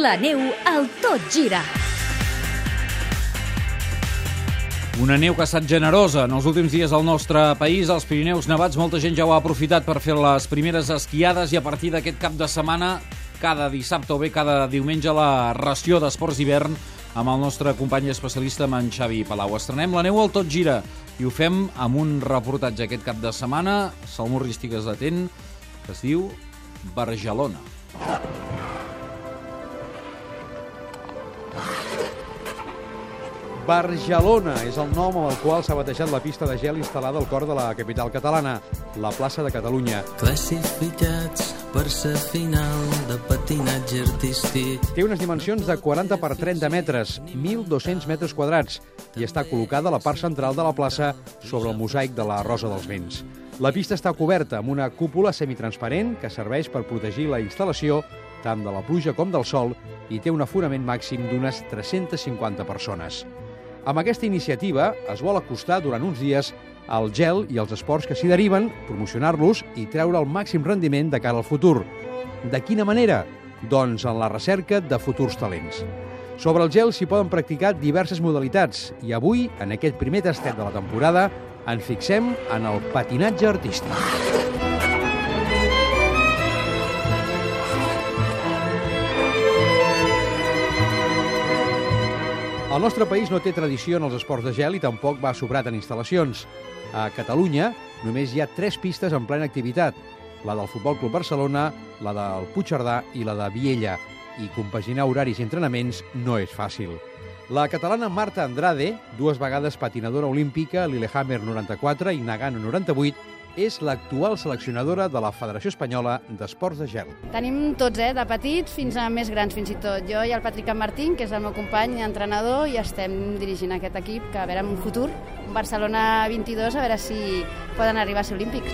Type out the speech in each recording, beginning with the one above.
La neu al tot gira. Una neu que ha estat generosa en els últims dies al nostre país, als Pirineus Nevats. Molta gent ja ho ha aprofitat per fer les primeres esquiades i a partir d'aquest cap de setmana, cada dissabte o bé cada diumenge, la ració d'esports d'hivern amb el nostre company especialista, amb en Xavi Palau. Estrenem la neu al Tot Gira i ho fem amb un reportatge aquest cap de setmana, salmorrístiques atent, que es diu Bargelona. Bargelona és el nom amb el qual s'ha batejat la pista de gel instal·lada al cor de la capital catalana, la plaça de Catalunya. classificats per ser final de patinatge artístic. Té unes dimensions de 40 per 30 metres, 1.200 metres quadrats, i està col·locada a la part central de la plaça sobre el mosaic de la Rosa dels Vents. La pista està coberta amb una cúpula semitransparent que serveix per protegir la instal·lació tant de la pluja com del sol i té un aforament màxim d'unes 350 persones. Amb aquesta iniciativa es vol acostar durant uns dies al gel i els esports que s'hi deriven, promocionar-los i treure el màxim rendiment de cara al futur. De quina manera? Doncs en la recerca de futurs talents. Sobre el gel s'hi poden practicar diverses modalitats i avui, en aquest primer tastet de la temporada, ens fixem en el patinatge artístic. El nostre país no té tradició en els esports de gel i tampoc va sobrat en instal·lacions. A Catalunya només hi ha tres pistes en plena activitat, la del Futbol Club Barcelona, la del Puigcerdà i la de Viella, i compaginar horaris i entrenaments no és fàcil. La catalana Marta Andrade, dues vegades patinadora olímpica, Lillehammer 94 i Nagano 98, és l'actual seleccionadora de la Federació Espanyola d'Esports de Gel. Tenim tots, eh, de petits fins a més grans fins i tot. Jo i el Patrick Martín, que és el meu company entrenador, i estem dirigint aquest equip que a veure en un futur, Barcelona 22, a veure si poden arribar a ser olímpics.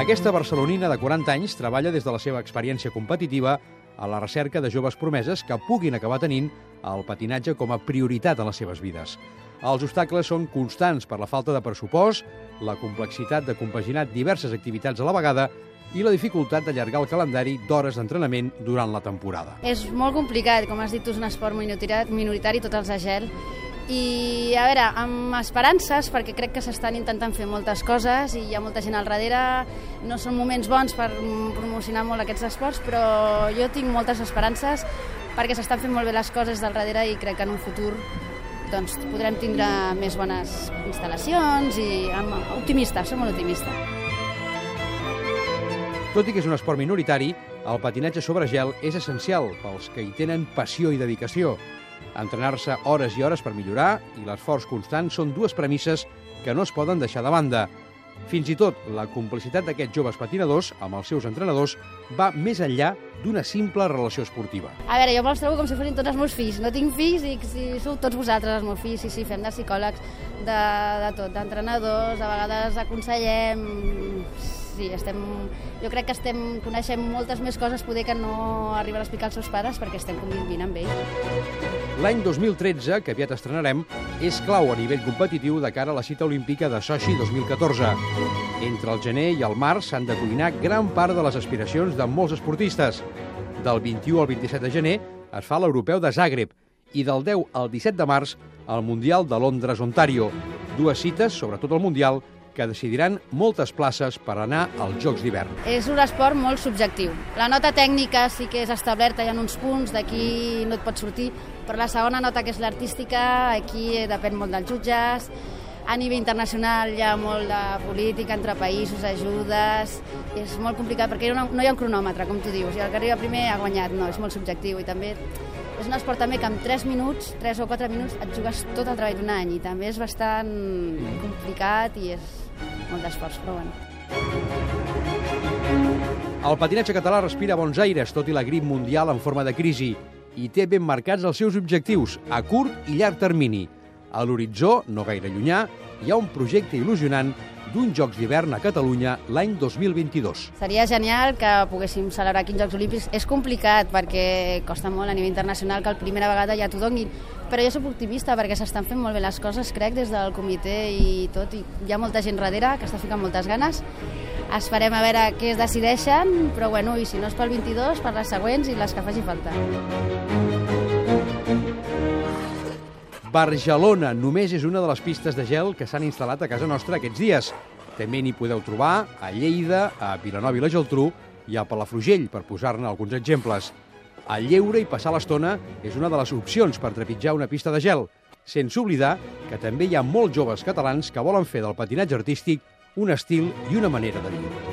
Aquesta barcelonina de 40 anys treballa des de la seva experiència competitiva a la recerca de joves promeses que puguin acabar tenint el patinatge com a prioritat en les seves vides. Els obstacles són constants per la falta de pressupost, la complexitat de compaginar diverses activitats a la vegada i la dificultat d'allargar el calendari d'hores d'entrenament durant la temporada. És molt complicat, com has dit, tu és un esport minoritari, minoritari tots els de gel, i a veure, amb esperances, perquè crec que s'estan intentant fer moltes coses i hi ha molta gent al darrere, no són moments bons per promocionar molt aquests esports, però jo tinc moltes esperances perquè s'estan fent molt bé les coses del darrere i crec que en un futur doncs, podrem tindre més bones instal·lacions i optimista, som molt optimista. Tot i que és un esport minoritari, el patinatge sobre gel és essencial pels que hi tenen passió i dedicació. Entrenar-se hores i hores per millorar i l'esforç constant són dues premisses que no es poden deixar de banda. Fins i tot la complicitat d'aquests joves patinadors amb els seus entrenadors va més enllà d'una simple relació esportiva. A veure, jo me'ls trobo com si fossin tots els meus fills. No tinc fills i si sou tots vosaltres els meus fills, sí, sí, fem de psicòlegs, de, de tot, d'entrenadors, a vegades aconsellem... Sí, estem, jo crec que estem, coneixem moltes més coses poder que no arriben a explicar als seus pares perquè estem convivint amb ells. L'any 2013, que aviat estrenarem, és clau a nivell competitiu de cara a la cita olímpica de Sochi 2014. Entre el gener i el març s'han de cuinar gran part de les aspiracions de molts esportistes. Del 21 al 27 de gener es fa l'Europeu de Zagreb i del 10 al 17 de març el Mundial de Londres, Ontario. Dues cites, sobretot el Mundial, que decidiran moltes places per anar als Jocs d'hivern. És un esport molt subjectiu. La nota tècnica sí que és establerta, hi ha uns punts, d'aquí no et pot sortir, però la segona nota, que és l'artística, aquí depèn molt dels jutges, a nivell internacional hi ha molt de política entre països, ajudes... És molt complicat perquè no, no hi ha un cronòmetre, com tu dius, i el que arriba primer ha guanyat. No, és molt subjectiu i també és un esport també que en 3 minuts, 3 o 4 minuts, et jugues tot el treball d'un any i també és bastant complicat i és molt d'esforç, però bueno. El patinatge català respira bons aires, tot i la grip mundial en forma de crisi, i té ben marcats els seus objectius, a curt i llarg termini. A l'horitzó, no gaire llunyà, hi ha un projecte il·lusionant d'un Jocs d'hivern a Catalunya l'any 2022. Seria genial que poguéssim celebrar aquí Jocs Olímpics. És complicat perquè costa molt a nivell internacional que el primera vegada ja t'ho donguin, però jo sóc optimista perquè s'estan fent molt bé les coses, crec, des del comitè i tot, i hi ha molta gent darrere que està ficant moltes ganes. Esperem a veure què es decideixen, però bueno, i si no és pel 22, per les següents i les que faci falta. Barcelona només és una de les pistes de gel que s'han instal·lat a casa nostra aquests dies. També n'hi podeu trobar a Lleida, a Vilanova i la Geltrú i a Palafrugell, per posar-ne alguns exemples. El lleure i passar l'estona és una de les opcions per trepitjar una pista de gel, sense oblidar que també hi ha molts joves catalans que volen fer del patinatge artístic un estil i una manera de viure.